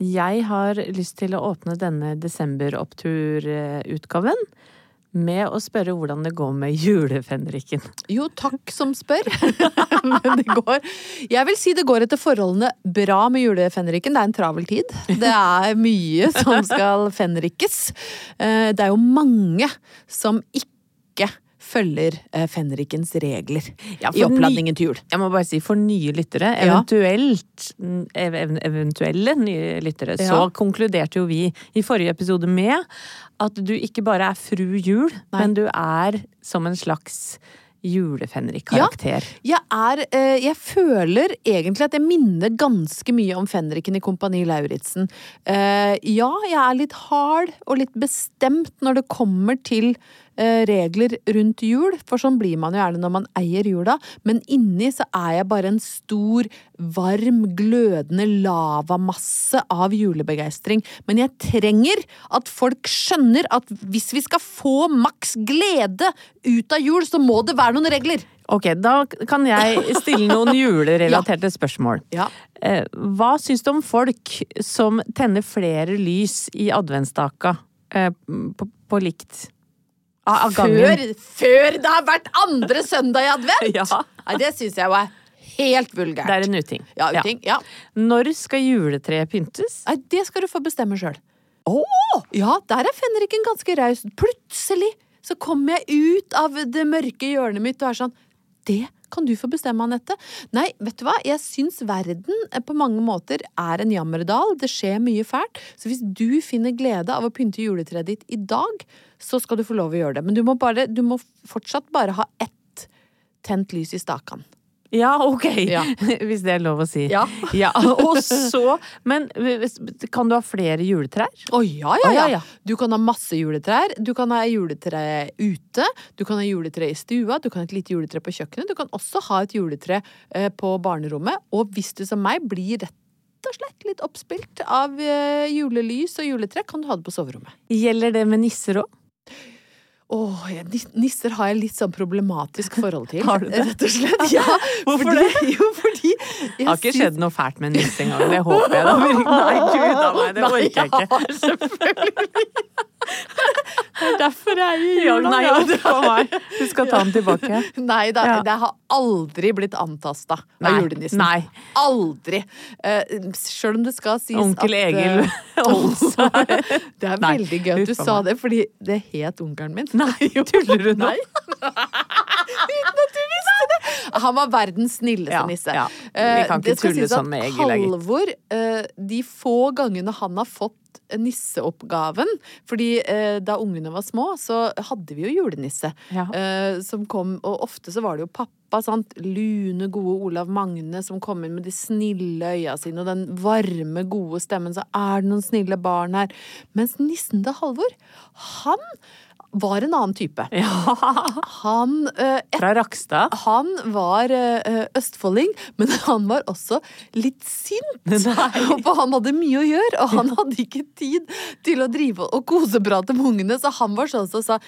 Jeg har lyst til å åpne denne desemberoppturutgaven med å spørre hvordan det går med julefenriken. Jo, takk som spør. Men det går Jeg vil si det går etter forholdene bra med julefenriken. Det er en travel tid. Det er mye som skal fenrikes. Eh, Det er jo mange som ikke følger eh, fenrikens regler Ja, i oppladningen til jul. Jeg må bare si for nye lyttere, eventuelt ev ev- eventuelle nye lyttere, så konkluderte jo vi i forrige episode med at du ikke bare er fru jul, Nei. men du er som en slags julefenrik-karakter. Jeg er eh, Jeg føler egentlig at jeg minner ganske mye om fenriken i Kompani Lauritzen. Eh, ja, jeg er litt hard og litt bestemt når det kommer til regler rundt jul, for sånn blir man jo gjerne når man eier jula, men inni så er jeg bare en stor, varm, glødende lavamasse av julebegeistring. Men jeg trenger at folk skjønner at hvis vi skal få maks glede ut av jul, så må det være noen regler. Ok, da kan jeg stille noen julerelaterte spørsmål. Ja. Eh, Hva syns du om folk som tenner flere lys i adventsstaka eh, på, på likt? Av, gangen? Før, før det har vært andre søndag i advent! Ja. Nei, det syns jeg jo er helt vulgært. Det er en uting. Ja, uting. Ja. Når skal juletreet pyntes? Nei, det skal du få bestemme sjøl. Ja, der er fenriken ganske raus. Plutselig så kommer jeg ut av det mørke hjørnet mitt og er sånn Det kan du få bestemme, Anette. Nei, vet du hva? Jeg syns verden eh, på mange måter er en jammerdal. Det skjer mye fælt. Så hvis du finner glede av å pynte juletreet ditt i dag, så skal du få lov å gjøre det. Men du må, bare, du må fortsatt bare ha ett tent lys i stakan. Ja, ok! Ja. Hvis det er lov å si. Ja. Og så Men kan du ha flere juletrær? Å ja, ja, ja, ja, ja. Du kan ha masse juletrær. Du kan ha juletre ute. Du kan ha juletre i stua. Du kan ha et lite juletre på kjøkkenet. Du kan også ha et juletre eh, på barnerommet. Og hvis du som meg blir rett og slett litt oppspilt av eh, julelys og juletre, kan du ha det på soverommet. Gjelder det med nisser òg? Åh, jeg, nisser har jeg litt sånn problematisk forhold til. Har du det? Rett og slett. Ja. Hvorfor fordi, det? Jo, fordi jeg Har ikke skjedd noe fælt med en nisse engang. Det håper jeg da. Nei, gud a meg, det orker jeg ikke. Nei, jeg har selvfølgelig. Det er derfor jeg er i Ja, nei, ja. Du skal ta den tilbake. Nei, det, Ja. det har aldri blitt antasta av julenissen. nei. Aldri. Uh, Sjøl om det skal sies Onkel at Egil eh, Det er Nei, veldig gøy at du sa det, fordi det het onkelen min. Nei, tuller du nå? Uten at du visste det! Han var verdens snilleste nisse. ja. Vi Eh, kan ikke tulle sånn med Egil, Kalvor, eh, de få gangene han har fått nisseoppgaven Fordi eh, da ungene var små, så hadde vi jo julenisse. Ja. eh, som kom, og ofte så var det jo pappa, sant. Lune, gode Olav Magne som kom inn med de snille øya sine og den varme, gode stemmen. Så er det noen snille barn her. Mens nissen til Halvor, han var en annen type. Ja. Han eh, et, Fra Rakstad. Han var eh, østfolding, men han var også litt sint. For han hadde mye å gjøre, og han hadde ikke tid til å drive og koseprate med ungene, så han var sånn som sa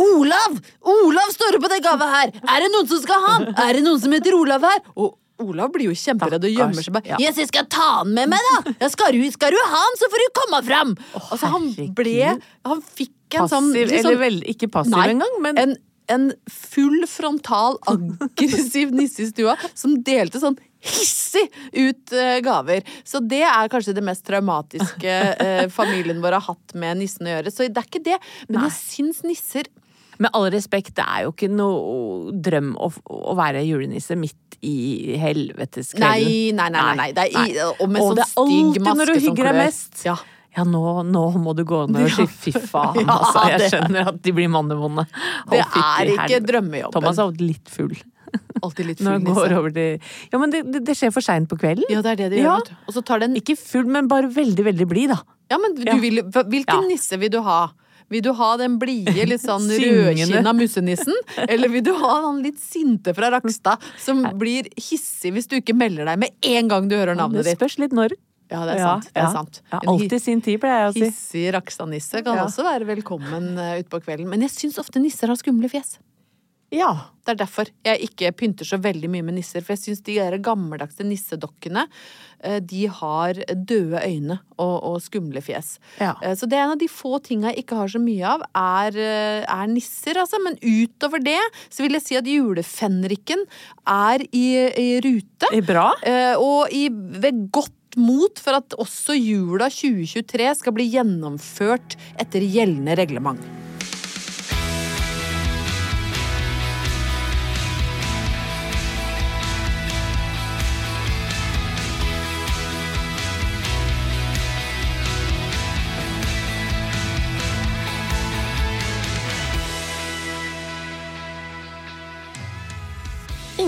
Olav! Olav står oppe på den gava her! Er det noen som skal ha han? Er det noen som heter Olav her? Og Olav blir jo kjemperedd og gjemmer seg bare. Yes, jeg skal ta han med meg, da! Ja, skal, du, skal du ha han, så får du komme fram! altså, han ble Han fikk en sånn Passiv, sånn- eller vel, ikke passiv Nei, engang, men en, en full frontal aggressiv nisse i stua som delte sånn hissig ut uh, gaver. Så det er kanskje det mest traumatiske uh, familien vår har hatt med nissen å gjøre. Så det er ikke det. Men jeg syns nisser med all respekt, det er jo ikke noe drøm å, å være julenisse midt i helveteskvelden. Nei, nei, nei. nei, nei. Det er i, og med sånn det er alltid når du hygger deg mest. Ja. Ja, nå, nå må du gå ned og si fy faen, Ja, altså. Jeg skjønner at de blir mannevonde. Det er ikke drømmejobben. Thomas er litt full. Alltid litt full nisse. De... Ja, men det, det, det skjer for seint på kvelden. Ja, det er det de gjør. Ja. Og så tar den Ikke full, men bare veldig, veldig blid, da. Ja, men du vil, hvilken nisse vil du ha? Vil du ha den blide, litt sånn rødkinna mussenissen? Eller vil du ha han litt sinte fra Rakstad, som blir hissig hvis du ikke melder deg med en gang du hører navnet ditt? Det spørs litt når. Ja, det er sant. Det er sant. Ja, alltid sin tid, pleier jeg å si. Hissig Rakstad-nisse kan Ja. også være velkommen utpå på kvelden. Men jeg syns ofte nisser har skumle fjes. Ja. Det er derfor jeg ikke pynter så veldig mye med nisser. For jeg syns de der gammeldagse nissedokkene, eh, de har døde øyne og, og skumle fjes. Ja. Eh, Så det er en av de få tinga jeg ikke har så mye av, er, eh, er nisser, altså. Men utover det så vil jeg si at julefenriken er i, i rute. I Bra. Og i, ved godt mot for at også jula 2023 skal bli gjennomført etter gjeldende reglement.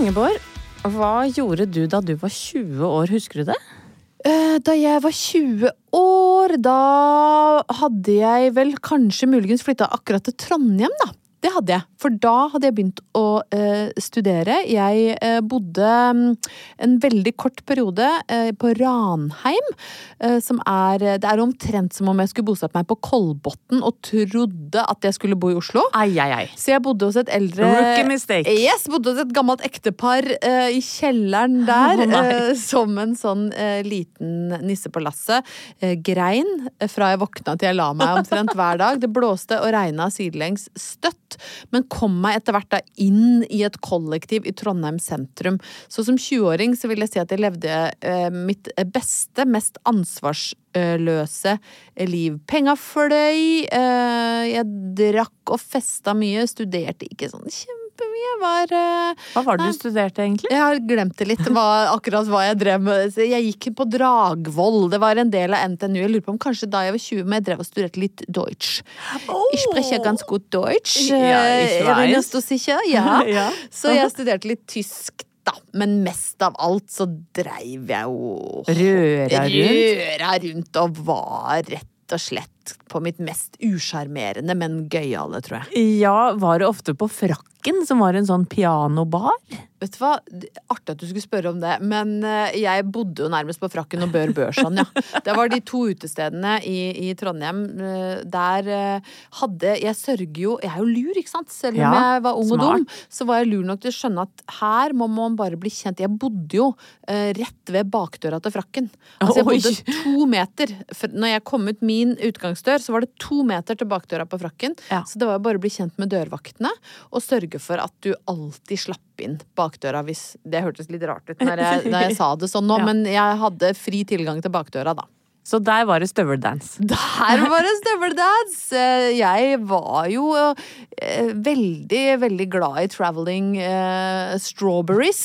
Ingeborg, hva gjorde du da du var 20 år, husker du det? Eh, Da jeg var 20 år, da hadde jeg vel kanskje muligens flytta akkurat til Trondheim, da. Det hadde jeg, for da hadde jeg begynt å eh, studere. Jeg eh, bodde mm, en veldig kort periode eh, på Ranheim, eh, som er Det er omtrent som om jeg skulle bosatt meg på Kolbotn og trodde at jeg skulle bo i Oslo. Ai, ai, ai. Så jeg bodde hos et eldre Rookie mistake. Yes, bodde hos et gammelt ektepar eh, i kjelleren der. Oh, som en sånn liten nisse på lasset. Grein fra jeg våkna til jeg la meg omtrent hver dag. Det blåste og regna sidelengs støtt. Men kom meg etter hvert da inn i et kollektiv i Trondheim sentrum. Så som 20-åring så vil jeg si at jeg levde eh, mitt beste, mest ansvarsløse liv. Penga fløy, eh, jeg drakk og festa mye, studerte ikke sånn kjempemye. Jeg var eh, Hva var det du studerte, egentlig? Jeg har glemt det litt, hva, akkurat hva jeg drev med. Jeg gikk på Dragvoll, det var en del av NTNU. Jeg lurer på om kanskje da jeg var 20, men jeg drev og studerte litt Deutsch. Ich spreche ganz gut Deutsch. Ja, ich eh, weiß. sicher? Ja. Ja. Så jeg studerte litt tysk, da. Men mest av alt så dreiv jeg jo Røra rundt? Røra rundt og var rett og slett på mitt mest usjarmerende, men gøyale, tror jeg. Ja, var det ofte på Frakken, som var en sånn pianobar? Vet du hva, artig at du skulle spørre om det, men eh, jeg bodde jo nærmest på Frakken og Bør Børson, ja. Det var de to utestedene i, i Trondheim. eh, Der eh, hadde Jeg sørger jo Jeg er jo lur, ikke sant? Selv om Ja, jeg var ung og dum, så var jeg lur nok til å skjønne at her må man bare bli kjent. Jeg bodde jo rett ved bakdøra til Frakken. Altså jeg Oi. bodde to meter. Når jeg kom ut min utgangsdør, så var det to meter til bakdøra på Frakken. Ja. Så det var bare å bli kjent med dørvaktene og sørge for at du alltid slapp inn bakdøra hvis Det hørtes litt rart ut når jeg, når jeg sa det sånn nå, Ja. men jeg hadde fri tilgang til bakdøra, da. Så der var det støveldans. Der var det støveldans! Eh, Jeg var jo eh, veldig, veldig glad i Traveling eh, Strawberries,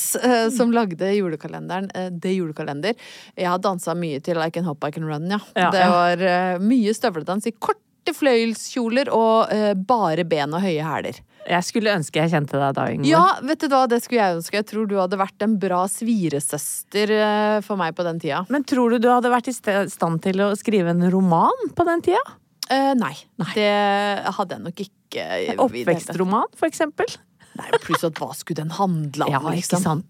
som lagde julekalenderen Det The Julekalender. Jeg har dansa mye til I Can Hop, I Can Run, ja. Ja, det var mye støveldans i korte fløyelskjoler og bare ben og høye hæler. Jeg skulle ønske jeg kjente deg da, Ingeborg. Ja, vet du hva, det skulle jeg ønske. Jeg tror du hadde vært en bra sviresøster eh, for meg på den tida. Men tror du du hadde vært i stand til å skrive en roman på den tida? Uh, nei, det hadde jeg nok ikke. tatt. Oppvekstroman, for eksempel. Nei, pluss at hva skulle den handle om, Ja, ikke liksom? sant?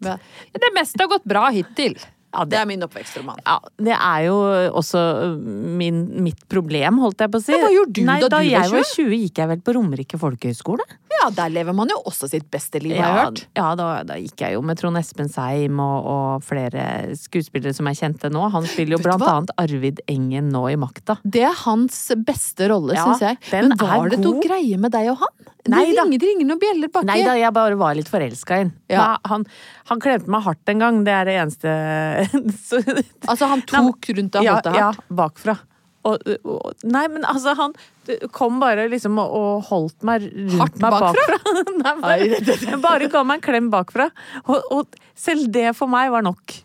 Det meste har gått bra hittil. Ja, Det er min oppvekstroman. Ja, det er jo også min, mitt problem, holdt jeg på å si. Men hva gjorde du Nei, da du var 20? Da jeg var 20? 20, gikk jeg vel på Romerike folkehøgskole. Ja, der lever man jo også sitt beste liv, har jeg Ja, hørt. ja da, da gikk jeg jo med Trond Espen Seim og, og flere skuespillere som er kjente nå. Han spiller jo blant hva? annet Arvid Engen nå i Makta. Det er hans beste rolle, Ja, syns jeg. Men var det noe greier greie med deg og han? Nei det da. ringer, ringer noen bjeller baki. Nei da, jeg bare var litt forelska i. Ja. Han, han klemte meg hardt en gang, det er det eneste så, Altså, han tok rundt deg og holdt deg ja, bakfra. Og, og, nei, men altså, han kom bare liksom og, og holdt meg rundt Hardt meg bakfra? bakfra. nei, bare, bare ga meg en klem bakfra. Og, selv det for meg var nok.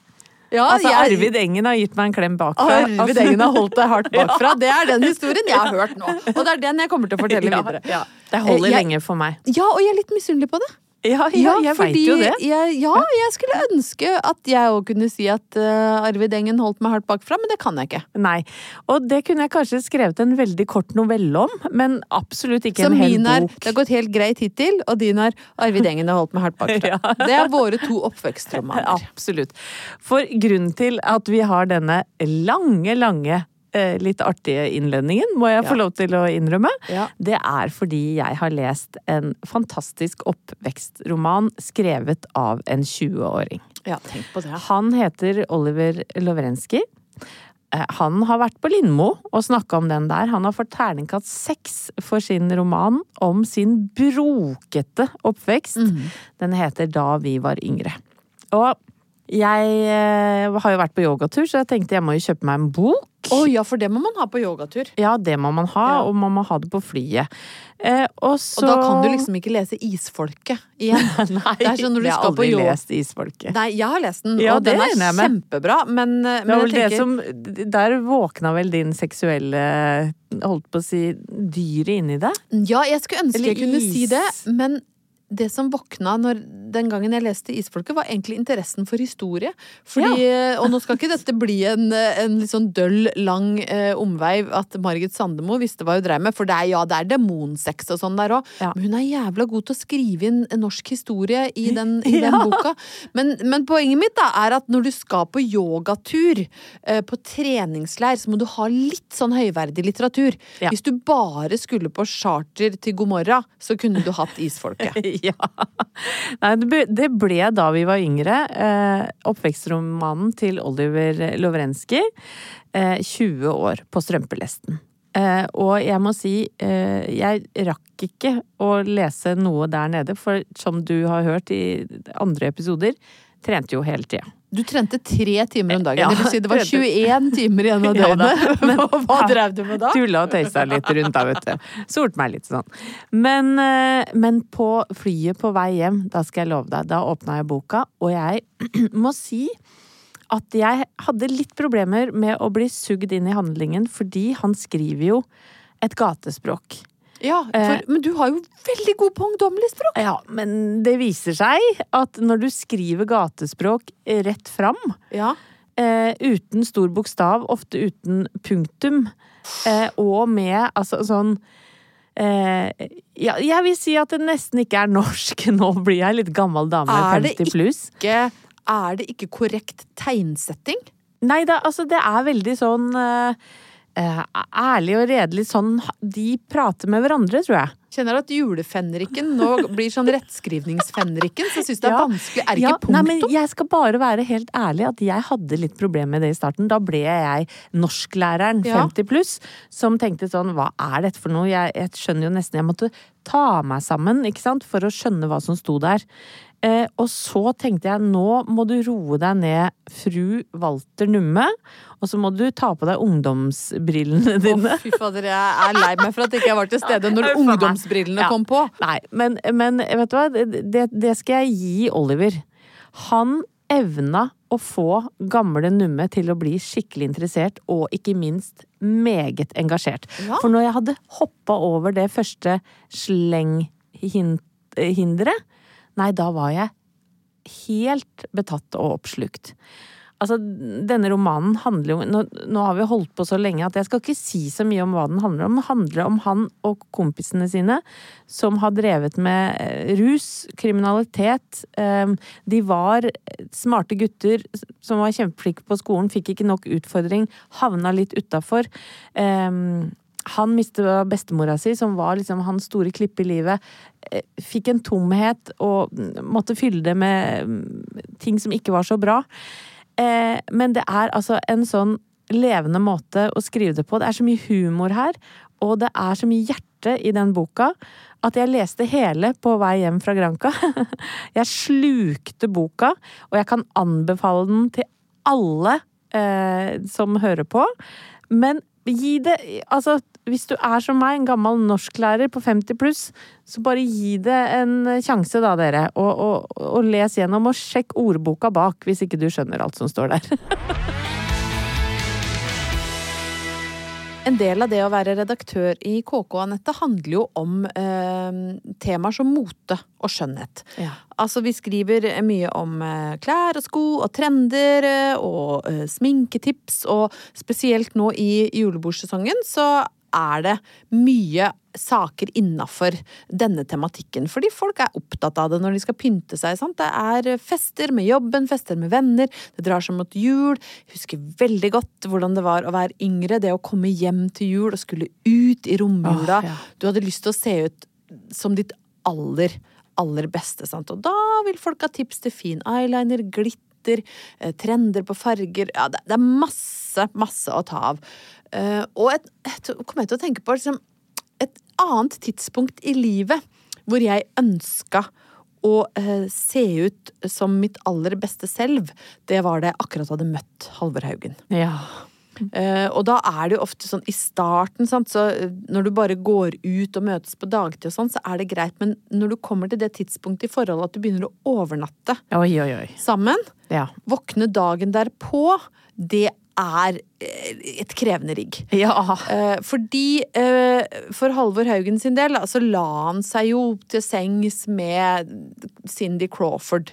Ja, Altså, jeg- Arvid Engen har gitt meg en klem bakfra. Arvid Altså- Engen har holdt deg hardt bakfra. Det er den historien jeg har hørt nå. Og det er den jeg kommer til å fortelle Ja, videre. Ja. Det holder Eh, jeg- lenge for meg. Ja, og jeg er litt misunnelig på det. Ja, ja, jeg veit jo det. Jeg, ja, jeg skulle ønske at jeg òg kunne si at uh, Arvid Engen holdt meg hardt bakfra, men det kan jeg ikke. Nei. Og det kunne jeg kanskje skrevet en veldig kort novelle om, men absolutt ikke Så en hel er bok. Det har gått helt greit hittil, og din er Arvid Engen har holdt meg hardt bakfra. Ja. Det er våre to oppvekstromaner. Absolutt. For grunnen til at vi har denne lange, lange litt artige innledningen, må jeg få Ja. lov til å innrømme. Ja. Det er fordi jeg har lest en fantastisk oppvekstroman skrevet av en 20-åring. Ja, tenk på det. Han heter Oliver Lovrenskij. Eh, Han har vært på Lindmo og snakka om den der. Han har fått terningkast seks for sin roman om sin brokete oppvekst. Den heter Da vi var yngre. Og jeg eh, har jo vært på yogatur, så jeg tenkte jeg må jo kjøpe meg en bok. Å ja, for det må man ha på yogatur. Ja, det må man ha, Ja. og man må ha det på flyet. Eh, og så Og da kan du liksom ikke lese Isfolket igjen. Nei, Det er sånn når du jeg har aldri yoga- lest Isfolket. Nei, jeg har lest den, Ja, og den er kjempebra, men, eh, men jeg tenker som Der våkna vel din seksuelle Holdt på å si dyret inni deg? Ja, jeg skulle ønske Eller jeg kunne si det, men det som våkna når, den gangen jeg leste Isfolket, var egentlig interessen for historie. Fordi, Og nå skal ikke dette bli en, en litt sånn døll, lang eh, omvei at Margit Sandemo visste hva hun drev med, for det er, ja, det er demonsex og sånn der òg. Ja. Men hun er jævla god til å skrive inn norsk historie i den, i den Ja. boka. Men, men poenget mitt da er at når du skal på yogatur, eh, på treningsleir, så må du ha litt sånn høyverdig litteratur. Ja. Hvis du bare skulle på charter til God morgen, så kunne du hatt Isfolket. Ja. Nei, det ble, da vi var yngre. Eh, oppvekstromanen til Oliver Lovrenskij. Eh, 20 år på strømpelesten. Eh, og jeg må si, eh, jeg rakk ikke å lese noe der nede, for som du har hørt i andre episoder, trente jo hele tida. Du trente tre timer om dagen. Ja, det vil si det var 21 timer igjen av Ja da, døgnet. Hva drev du med da? Tulla og tøysa litt rundt da, vet du. Solte meg litt sånn. Men, eh, men på flyet på vei hjem, da skal jeg love deg, da åpna jeg boka, og jeg må si at jeg hadde litt problemer med å bli sugd inn i handlingen, fordi han skriver jo et gatespråk. Ja, for, men du har jo veldig god på ungdommelig språk. Ja, men det viser seg at når du skriver gatespråk rett fram, Ja. eh, uten stor bokstav, ofte uten punktum, eh, og med altså sånn eh, ja, jeg vil si at det nesten ikke er norsk. Nå blir jeg litt gammel dame, Er 50 pluss. Ikke, er det ikke korrekt tegnsetting? Nei da, altså det er veldig sånn eh, eh, ærlig og redelig sånn De prater med hverandre, tror jeg. Kjenner at julefenriken nå blir sånn rettskrivningsfenriken, så jeg syns det er Ja. vanskelig. Er det Ja, ikke Nei, men jeg skal bare være helt ærlig at jeg hadde litt problemer med det i starten. Da ble jeg norsklæreren 50 pluss som tenkte sånn hva er dette for noe? Jeg, jeg skjønner jo nesten Jeg måtte ta meg sammen, ikke sant, for å skjønne hva som sto der. Eh, og så tenkte jeg nå må du roe deg ned, fru Walter Numme. Og så må du ta på deg ungdomsbrillene Å, dine. fy fader, jeg er lei meg for at ikke jeg var til stede når ungdomsbrillene Ja. kom på. Nei, men, men vet du hva? Det, det skal jeg gi Oliver. Han evna å få gamle Numme til å bli skikkelig interessert, og ikke minst meget engasjert. Ja. For når jeg hadde hoppa over det første slenghinderet, nei, da var jeg helt betatt og oppslukt. Altså, denne romanen handler jo nå, nå har vi holdt på så lenge at jeg skal ikke si så mye om hva den handler om. Den handler om han og kompisene sine som har drevet med eh, rus, kriminalitet. Eh, De var smarte gutter som var kjempeflinke på skolen, fikk ikke nok utfordring, havna litt utafor. Han mistet bestemora si, som var liksom hans store klippe i livet. Eh, Fikk en tomhet og måtte fylle det med mm, ting som ikke var så bra. Eh, Men det er altså en sånn levende måte å skrive det på. Det er så mye humor her, og det er så mye hjerte i den boka at jeg leste hele på vei hjem fra Granca. Jeg slukte boka, og jeg kan anbefale den til alle eh, som hører på. Men gi det Altså, hvis du er som meg, en gammel norsklærer på 50 pluss, så bare gi det en sjanse, da, dere. Og, og, og les gjennom, og sjekk ordboka bak, hvis ikke du skjønner alt som står der. En del av det å være redaktør i KK, Anette, handler jo om eh, temaer som mote og skjønnhet. Ja. Altså, vi skriver mye om eh, klær og sko og trender eh, og eh, sminketips, og spesielt nå i julebordsesongen så er det mye saker innafor denne tematikken. Fordi folk er opptatt av det når de skal pynte seg. Sant? Det er fester med jobben, fester med venner, det drar seg mot jul. Jeg husker veldig godt hvordan det var å være yngre, det å komme hjem til jul og skulle ut i romjula. Oh, ja. Du hadde lyst til å se ut som ditt aller, aller beste. Sant? Og da vil folk ha tips til fin eyeliner, glitter, eh, trender på farger. Ja, det, det er masse, masse å ta av. Eh, og et, et, kom jeg til å tenke på liksom, et annet tidspunkt i livet hvor jeg ønska å uh, se ut som mitt aller beste selv, det var da jeg akkurat hadde møtt Halvor Haugen. Ja. Uh, og da er det jo ofte sånn i starten, sant, så når du bare går ut og møtes på dagtid og sånn, så er det greit, men når du kommer til det tidspunktet i forholdet at du begynner å overnatte Oi, oi, oi. sammen, Ja. våkne dagen derpå, det er eh, et krevende rigg. Ja. Eh, fordi eh, for Halvor Haugen sin del, så la han seg jo til sengs med Cindy Crawford.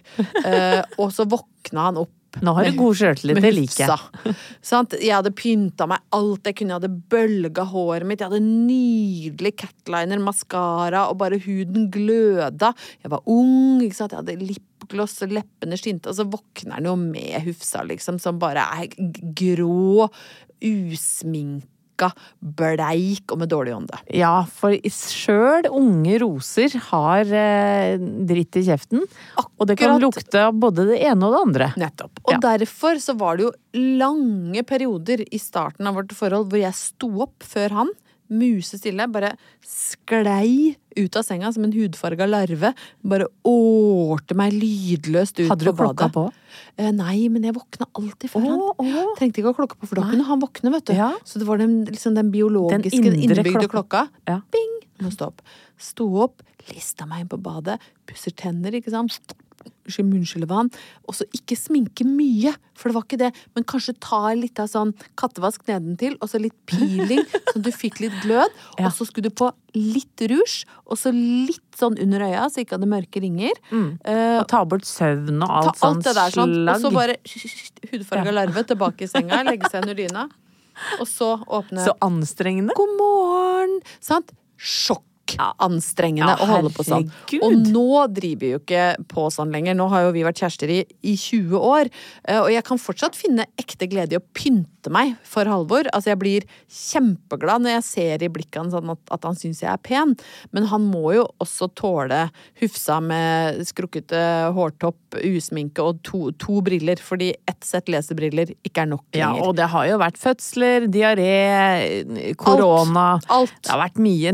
Og så våkna han opp Nå har du god sjøltillit, det liker jeg. Jeg hadde pynta meg alt jeg kunne. Jeg hadde bølga håret mitt. Jeg hadde nydelig catliner, maskara, og bare huden gløda. Jeg var ung, ikke sant. Jeg hadde lipgloss, og leppene skinte. Og så våkner han jo med Hufsa, liksom, som bare er grå, usminka, bleik og med dårlig ånde. Ja, for sjøl unge roser har eh, dritt i kjeften. Og det kan lukte av både det ene og det andre. Nettopp. Og Ja. derfor så var det jo lange perioder i starten av vårt forhold hvor jeg sto opp før han, musestille, bare sklei ut av senga som en hudfarga larve. Bare årte meg lydløst ut Hadde du på klokka på? Eh, nei, men jeg våkna alltid foran han. Å, å. Trengte ikke å ha klokka på, for da kunne han våkne, vet du. Ja. Så det var den, liksom den biologiske, Den innebygde klokka. klokka. Ja. Bing! Må stå opp. Sto opp, lista meg inn på badet, pusser tenner, ikke sant. Munnskyllevann. Og så ikke sminke mye, for det var ikke det. Men kanskje ta litt av sånn kattevask nedentil, og så litt peeling, så du fikk litt glød. Ja. Og så skulle du på litt rouge, og så litt sånn under øya, så ikke hadde mørke ringer. Eh, Og ta bort søvn og alt, Ta alt sånn der sånn, og så slag. bare hudfarga larve tilbake i senga, legge seg under dyna. Og så åpne Så anstrengende. God morgen! Sant? Sjokkanstrengende Ja, å holde på sånn. Og nå driver vi jo ikke på sånn lenger. Nå har jo vi vært kjærester i, i 20 år. eh, Og jeg kan fortsatt finne ekte glede i å pynte meg for Halvor. Altså jeg blir kjempeglad når jeg ser i blikket hans sånn at, at han syns jeg er pen. Men han må jo også tåle Hufsa med skrukkete hårtopp, usminke og to, to briller. Fordi ett sett lesebriller ikke er nok Ja, og det har jo vært fødsler, diaré, korona. Alt. Det har vært mye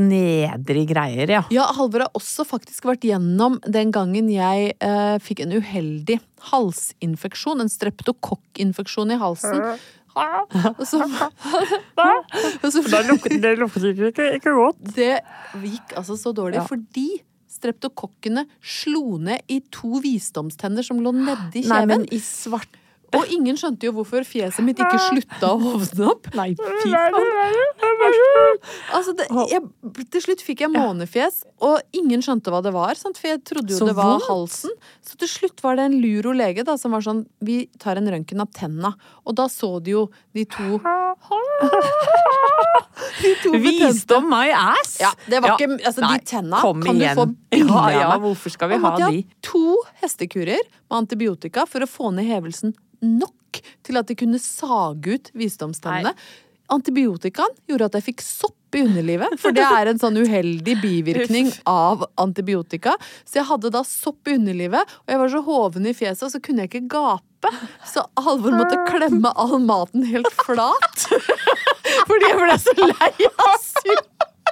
nedrig greier, ja. Ja, Halvor har også faktisk vært gjennom den gangen jeg eh, fikk en uheldig halsinfeksjon. En streptokokkinfeksjon i halsen. Og så, og så det lukter ikke, godt. Det gikk altså så dårlig Ja. fordi streptokokkene slo ned i to visdomstenner som lå nedi Nei, men kjeven. i svart Og ingen skjønte jo hvorfor fjeset mitt ikke slutta å hovne opp. Nei, fy faen. Altså, det, jeg, til slutt fikk jeg månefjes, og ingen skjønte hva det var. Sant? For jeg trodde jo Så det var vondt. halsen. Så til slutt var det en luro lege da, som var sånn Vi tar en røntgen av tenna. Og da så de jo de to De to Visdom my ass! Ja, det var ikke Altså, Nei, de tenna kan igjen. du få Ja, av ja, ja, hvorfor skal vi ha de? to hestekurer med antibiotika for å få ned hevelsen nok til at de kunne sage ut visdomstennene. Antibiotikaen gjorde at jeg fikk sopp i underlivet, for det er en sånn uheldig bivirkning av antibiotika. Så jeg hadde da sopp i underlivet, og jeg var så hoven i fjeset, og så kunne jeg ikke gape. Så Halvor måtte klemme all maten helt flat. Fordi jeg ble så lei av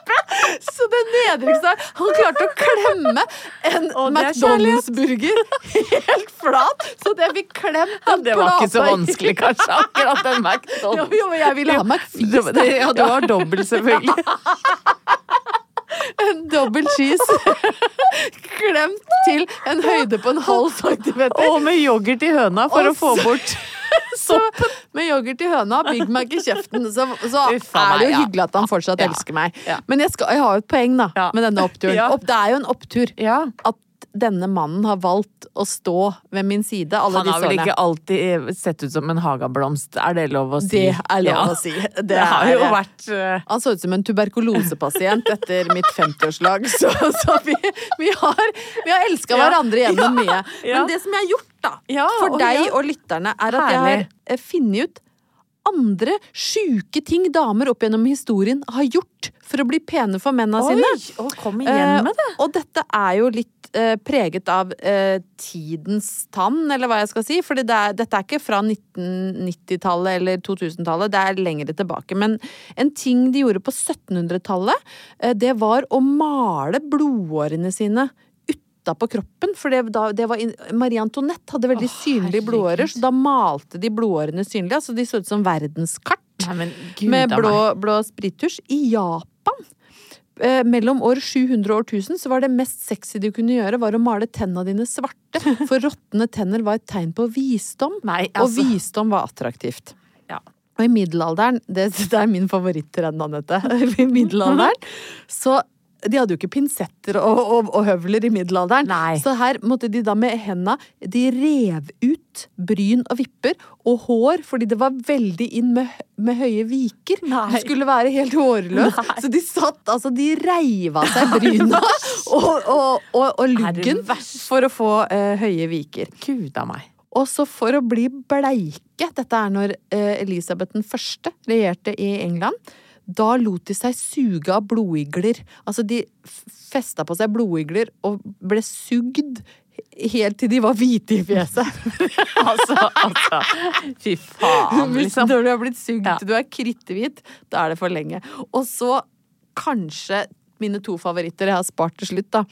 suppe. Så det nedrigste Han klarte å klemme en er McDonald's-burger helt flat, så det fikk klemt den Det var ikke så vanskelig, kanskje, akkurat den McDonald's. jo, men jeg ville ha McFeast. Ja, du har dobbel, selvfølgelig. En dobbel cheese. Klemt til en høyde på en halv centimeter. Og med yoghurt i høna for Og å få bort Så med yoghurt i høna, Big Mac i kjeften, så, så Uffa, er det jo hyggelig at han fortsatt elsker meg. Men jeg, skal, jeg har jo et poeng da, med denne oppturen. Opp, det er jo en opptur Ja. at denne mannen har valgt å stå ved min side alle Han har vel ikke alltid sett ut som en hageblomst, er det lov å si? Det er lov Ja. å si. Det, Det har jo det. vært eh, Han så ut som en tuberkulosepasient etter mitt 50-årslag, så, så vi, vi har, vi har elska Ja. hverandre gjennom mye. Men det som jeg har gjort, da, for og deg og lytterne, er at jeg har eh, funnet ut andre sjuke ting damer opp gjennom historien har gjort for å bli pene for mennene sine. Oi, å, kom igjen med det. Eh, og dette er jo litt eh, preget av eh, tidens tann, eller hva jeg skal si. For det dette er ikke fra 1990-tallet eller 2000-tallet, det er lengre tilbake. Men en ting de gjorde på 1700-tallet, eh, det var å male blodårene sine utapå kroppen. For det, da, det var, Marie Antoinette hadde veldig synlige blodårer, så da malte de blodårene synlige. Altså de så ut som verdenskart Nei, gud med blå, blå sprittusj. I Japan, mellom år 700 og år 1000, så var det mest sexy du kunne gjøre, var å male tenna dine svarte. For råtne tenner var et tegn på visdom, Nei, og altså. visdom var attraktivt. Ja. Og i middelalderen, det, det er min favorittrend, Anette, i middelalderen, så de hadde jo ikke pinsetter og, og, og høvler i middelalderen. Nei. Så her måtte de da med henda De rev ut bryn og vipper og hår, fordi det var veldig inn med, med høye viker. Nei. Du skulle være helt hårløs. Nei. Så de satt Altså, de reiv av seg bryna og, og, og, luggen for å få eh, høye viker. Gud a meg. Og så for å bli bleike, dette er når eh, Elisabeth den første regjerte i England, da lot de seg suge av blodigler. Altså de festa på seg blodigler og ble sugd helt til de var hvite i fjeset. Altså, altså. Fy faen, liksom. Når du har blitt sugd Ja. du er kritthvit, da er det for lenge. Og så kanskje mine to favoritter jeg har spart til slutt, da.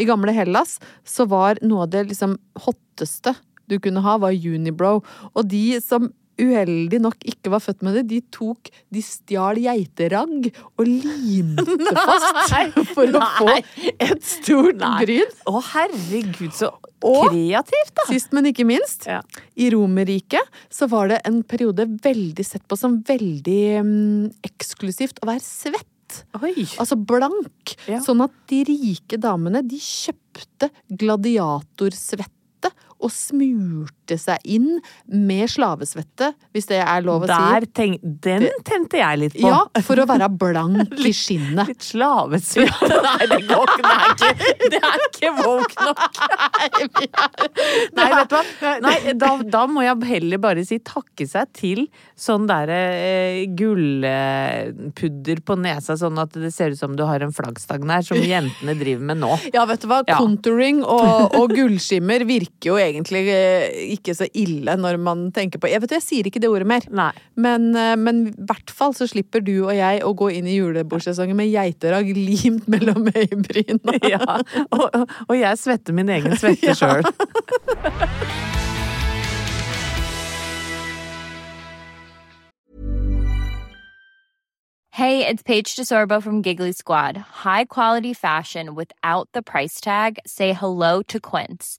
I gamle Hellas så var noe av det liksom hotteste du kunne ha, var unibrow. Og de som uheldig nok ikke var født med det, de tok De stjal geiteragg og limte fast for å få et stort Nei. bryn. Å, herregud, så Og- kreativt, da! Sist, men ikke minst, Ja. i Romerriket så var det en periode veldig sett på som veldig um, eksklusivt å være svett. Oi. Altså blank. Ja. Sånn at de rike damene, de kjøpte gladiatorsvette og smurte seg inn med slavesvette, hvis det er lov å Der si. tenk, den tente jeg litt på. Ja, for å være blank i skinnet. Litt slavesvette. Nei, det går ikke. Det er ikke, det er ikke woke nok. Nei, vet du hva. Nei, da, da må jeg heller bare si takke seg til sånn derre eh, gullpudder på nesa, sånn at det ser ut som du har en flaggstang der, som jentene driver med nå. Ja, vet du hva? Contouring og, og gullskimmer virker jo egentlig eh, ikke så ille når man tenker på Jeg vet du, jeg sier ikke det ordet mer. Nei. Men, eh, i hvert fall så slipper du og jeg å gå inn i julebordsesongen med geiterag limt mellom øyebryna. Ja, og, og jeg svetter min egen svette sjøl. Hey, it's Paige DeSorbo from Giggly Squad. High quality fashion without the price tag. Say hello to Quince.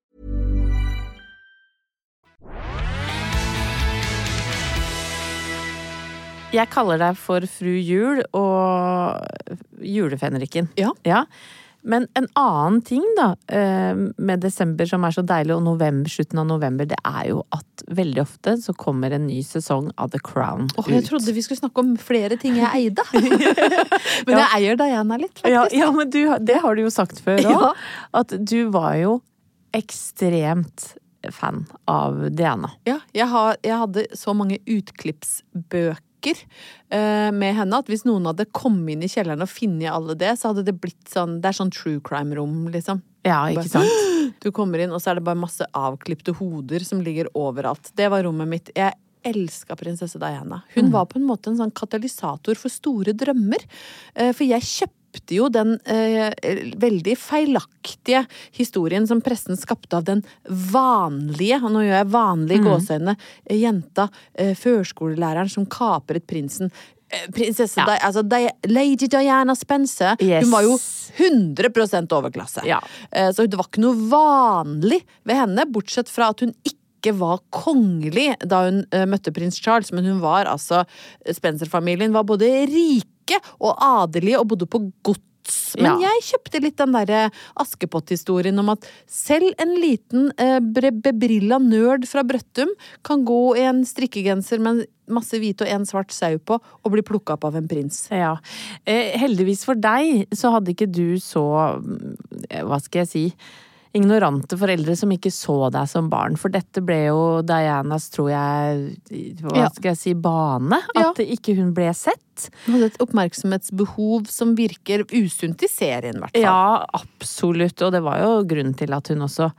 Jeg kaller deg for fru Jul og julefenriken. Ja. Men en annen ting da, eh, med desember som er så deilig, og november, slutten av november, det er jo at veldig ofte så kommer en ny sesong av The Crown ut jeg trodde vi skulle snakke om flere ting jeg eide. Men jeg eier Diana litt, faktisk. Ja, ja men du, det har du jo sagt før òg. Ja. At du var jo ekstremt fan av Diana. Ja, jeg, har, jeg hadde så mange utklippsbøker eh, med henne at hvis noen hadde kommet inn i kjelleren og funnet alle det, så hadde det blitt sånn Det er sånn true crime-rom, liksom. Ja, ikke sant? Du kommer inn, og så er det bare masse avklipte hoder som ligger overalt. Det var rommet mitt. Jeg elska prinsesse Diana. Hun var på en måte en sånn katalysator for store drømmer. Eh, For jeg kjøpte jo den eh, veldig feilaktige historien som pressen skapte av den vanlige, og nå gjør jeg vanlig i gåseøyne, eh, jenta, eh, førskolelæreren som kapret prinsen. Eh, Prinsesse Ja. Di altså Di Lady Diana Spencer. Yes. Hun var jo 100 overklasse. Ja. Eh, Så det var ikke noe vanlig ved henne, bortsett fra at hun ikke var kongelig da hun eh, møtte prins Charles, men hun var altså Spencer-familien var både rike og adelige og bodde på gods. Men Ja. jeg kjøpte litt den derre Askepott-historien om at selv en liten eh, bebrilla nerd fra Brøttum kan gå i en strikkegenser med masse hvite og en svart sau på og bli plukka opp av en prins. Ja. Eh, heldigvis for deg så hadde ikke du så mm, Hva skal jeg si? Ignorante foreldre som ikke så deg som barn. For dette ble jo Dianas, tror jeg, hva skal jeg si, bane. Ja. At ikke hun ble sett. Hun hadde et oppmerksomhetsbehov som virker usunt i serien, i hvert fall. Ja, absolutt. Og det var jo grunnen til at hun også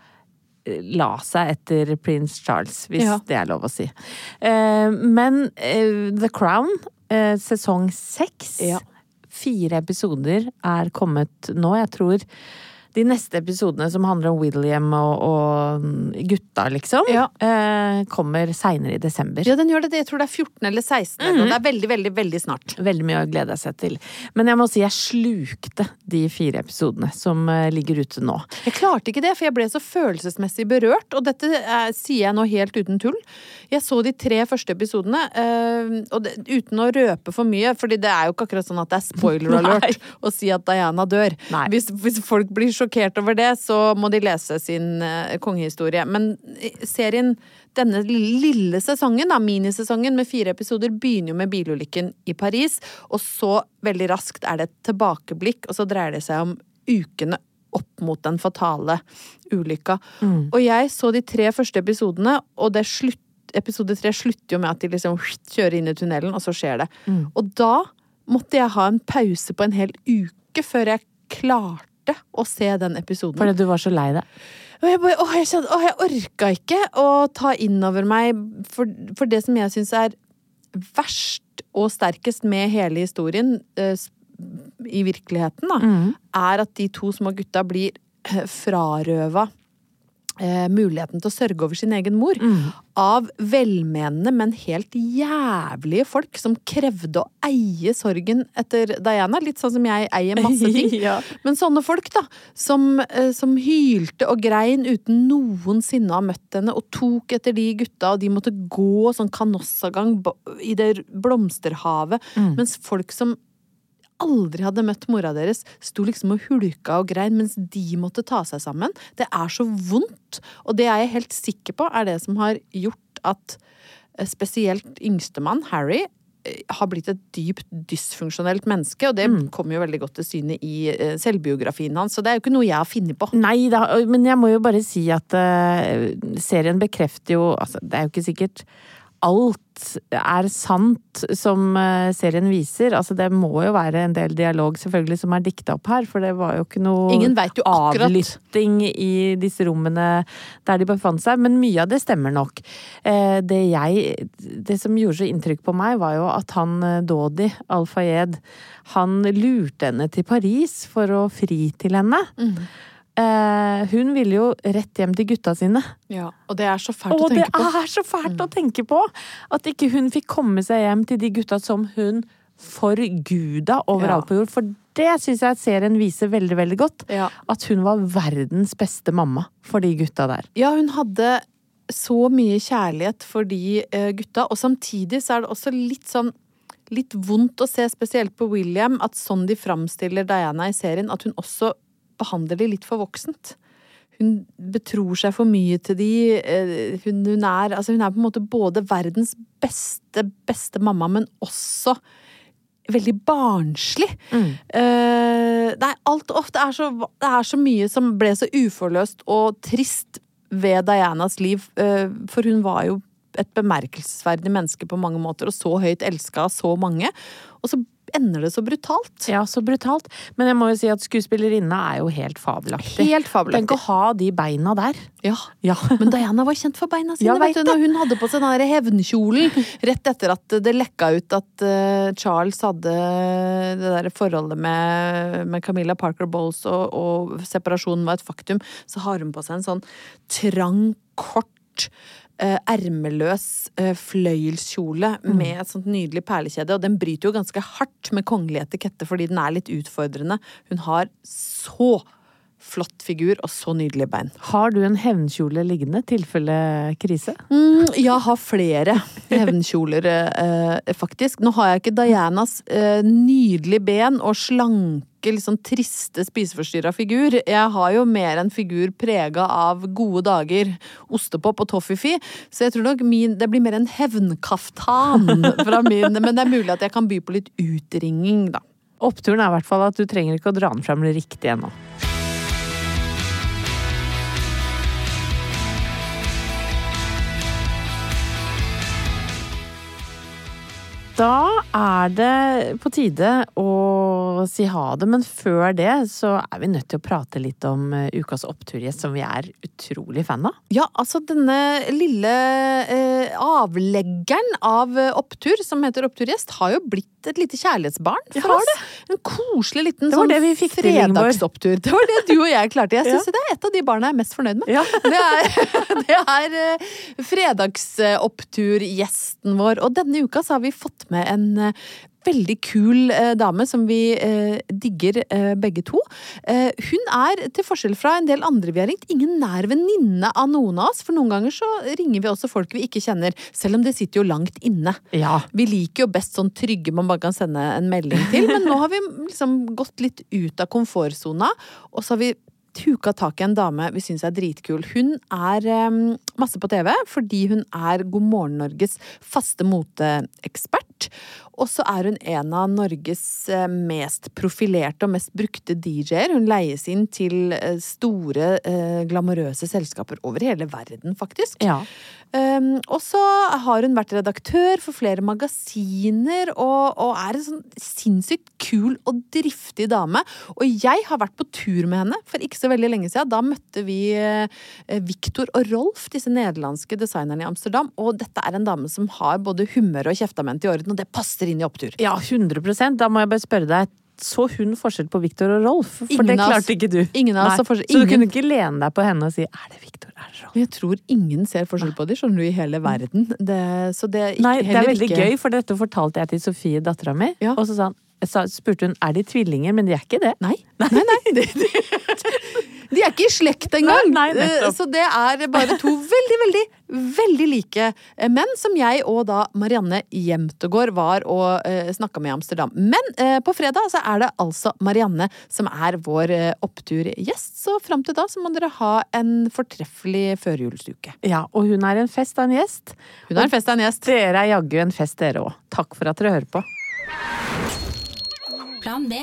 eh, la seg etter prins Charles, hvis Ja. det er lov å si. Eh, Men eh, The Crown, eh, sesong seks, Ja. fire episoder er kommet nå. Jeg tror de neste episodene som handler om William og, og gutta, liksom, Ja. eh, kommer seinere i desember. Ja, den gjør det. Jeg tror det er 14 eller 16, Mm -hmm. det er veldig, veldig, veldig snart. Veldig mye å glede seg til. Men jeg må si jeg slukte de fire episodene som eh, ligger ute nå. Jeg klarte ikke det, for jeg ble så følelsesmessig berørt, og dette er, sier jeg nå helt uten tull. Jeg så de tre første episodene, øh, og det, uten å røpe for mye, fordi det er jo ikke akkurat sånn at det er spoiler alert å si at Diana dør. Hvis, hvis folk blir sjokkert over det, så må de lese sin eh, kongehistorie. Men eh, serien, denne lille sesongen, da, minisesongen med fire episoder, begynner jo med bilulykken i Paris, og så veldig raskt er det et tilbakeblikk, og så dreier det seg om ukene opp mot den fatale ulykka. Og jeg så de tre første episodene, og det slutt, episode tre slutter jo med at de liksom kjører inn i tunnelen, og så skjer det. Og da måtte jeg ha en pause på en hel uke før jeg klarte å se den episoden. Fordi du var så lei deg. Og jeg bare, åh, jeg kjente, åh, jeg orka ikke å ta inn over meg for, for det som jeg syns er verst og sterkest med hele historien eh, i virkeligheten, da, er at de to små gutta blir eh, frarøva eh, muligheten til å sørge over sin egen mor. Av velmenende, men helt jævlige folk som krevde å eie sorgen etter Diana. Litt sånn som jeg eier masse ting. Ja. Men sånne folk, da, som, eh, som hylte og grein uten noensinne å ha møtt henne, og tok etter de gutta, og de måtte gå sånn kanossagang i det blomsterhavet, mens folk som aldri hadde møtt mora deres, sto liksom og hulka og grein mens de måtte ta seg sammen. Det er så vondt, og det er jeg helt sikker på er det som har gjort at eh, spesielt yngstemann, Harry, eh, har blitt et dypt dysfunksjonelt menneske, og det kommer jo veldig godt til syne i eh, selvbiografien hans, så det er jo ikke noe jeg har funnet på. Nei da, men jeg må jo bare si at uh, serien bekrefter jo Altså, det er jo ikke sikkert alt er sant som eh, serien viser. Altså, det må jo være en del dialog selvfølgelig som er dikta opp her, for det var jo ikke noe Ingen vet jo avlytting i disse rommene der de befant seg, men mye av det stemmer nok. Eh, Det jeg Det som gjorde så inntrykk på meg, var jo at han eh, Dodi Al-Fayed, han lurte henne til Paris for å fri til henne. Eh, hun ville jo rett hjem til gutta sine. Ja, og det er så fælt Og å tenke på. er så fælt å tenke på! At ikke hun fikk komme seg hjem til de gutta som hun forguda Ja. overalt på jord. For det syns jeg serien viser veldig, veldig godt. Ja. At hun var verdens beste mamma for de gutta der. Ja, hun hadde så mye kjærlighet for de eh, gutta, og samtidig så er det også litt sånn Litt vondt å se, spesielt på William, at sånn de framstiller Diana i serien, at hun også behandler de litt for voksent. Hun betror seg for mye til de. eh, Hun, hun, er, altså hun er på en måte både verdens beste, beste mamma, men også veldig barnslig. Eh, nei, alt ofte er så, det er så mye som ble så uforløst og trist ved Dianas liv, uh, for hun var jo et bemerkelsesverdig menneske på mange måter, og så høyt elska av så mange. Og så ender det så brutalt. Ja, så brutalt. Men jeg må jo si at skuespillerinna er jo helt fabelaktig. Helt fabelaktig. Tenk å ha de beina der. Ja. Ja. Men Diana var kjent for beina sine. Vet du, når hun hadde på seg den hevnkjolen rett etter at det lekka ut at eh, Charles hadde det der forholdet med, med Camilla Parker Bowles, og, og separasjonen var et faktum, så har hun på seg en sånn trang, kort eh, Ermeløs fløyelskjole fløyelskjole med et sånt nydelig perlekjede. Og den bryter jo ganske hardt med kongelig etikette fordi den er litt utfordrende. Hun har så flott figur og så nydelige bein. Har du en hevnkjole liggende, tilfelle krise? Mm, jeg har flere hevnkjoler, eh, faktisk. Nå har jeg ikke Dianas eh, nydelige ben og slanke, litt liksom triste, spiseforstyrra figur. Jeg har jo mer en figur prega av gode dager, ostepop og toffifi, Så jeg tror nok min, det blir mer en hevnkaftan fra min Men det er mulig at jeg kan by på litt utringing, da. Oppturen er i hvert fall at du trenger ikke å dra den fram riktig ennå. Da er det på tide å si ha det, men før det så er vi nødt til å prate litt om eh, ukas oppturgjest, som vi er utrolig fan av. Ja, altså denne lille eh, avleggeren av eh, opptur, som heter Oppturgjest, har jo blitt et lite kjærlighetsbarn for ja, oss. En koselig liten Det var sånn det vi fikk fredagsopptur. Det var det du og jeg klarte. Jeg Ja. det er et av de barna jeg er mest fornøyd med. Ja. Det er, det er eh, fredagsoppturgjesten vår. Og denne uka så har vi fått med en eh, veldig kul eh, dame som vi eh, digger eh, begge to. Eh, hun er, til forskjell fra en del andre vi har ringt, ingen nær venninne av noen av oss. For noen ganger så ringer vi også folk vi ikke kjenner, selv om det sitter jo langt inne. Ja. Vi liker jo best sånn trygge man bare kan sende en melding til, men nå har vi liksom gått litt ut av komfortsona, og så har vi huka tak i en dame vi syns er dritkul. Hun er um, masse på TV fordi hun er God morgen Norges faste moteekspert. Og så er hun en av Norges eh, mest profilerte og mest brukte DJ-er. Hun leies inn til eh, store, eh, glamorøse selskaper over hele verden, faktisk. Ja. Um, og så har hun vært redaktør for flere magasiner, og, og er en sånn sinnssykt kul og driftig dame. Og jeg har vært på tur med henne for ikke så veldig lenge siden. Da møtte vi eh, Victor og Rolf, disse nederlandske designerne i Amsterdam. Og dette er en dame som har både humør og kjeftament i orden, og det passer inn i opptur. Ja, 100% Da må jeg bare spørre deg, Så hun forskjell på Victor og Rolf? For Ingen det klarte ikke du. ingen av oss Nei. Ingen. Så du kunne ikke lene deg på henne og si 'er det Victor, er det Rolf'? Jeg tror ingen ser forskjell på dem, skjønner du, i hele verden. Det, så det er ikke, Nei, det er veldig ikke gøy, for dette fortalte jeg til Sofie, dattera mi. Ja. Og så sa han, spurte hun er de tvillinger, men de er ikke det. Nei, nei, nei. De, de, er ikke i slekt engang! Nei, nei. Eh, Så det er bare to veldig, veldig, veldig like eh, menn som jeg og da Marianne Jemtegård var og uh, snakka med i Amsterdam. Men eh, på fredag så er det altså Marianne som er vår uh, oppturgjest, så fram til da så må dere ha en fortreffelig førjulsuke. Ja, og hun er en fest av en gjest. Hun er en fest av en gjest. Dere er jaggu en fest, dere òg. Takk for at dere hører på. Plan B.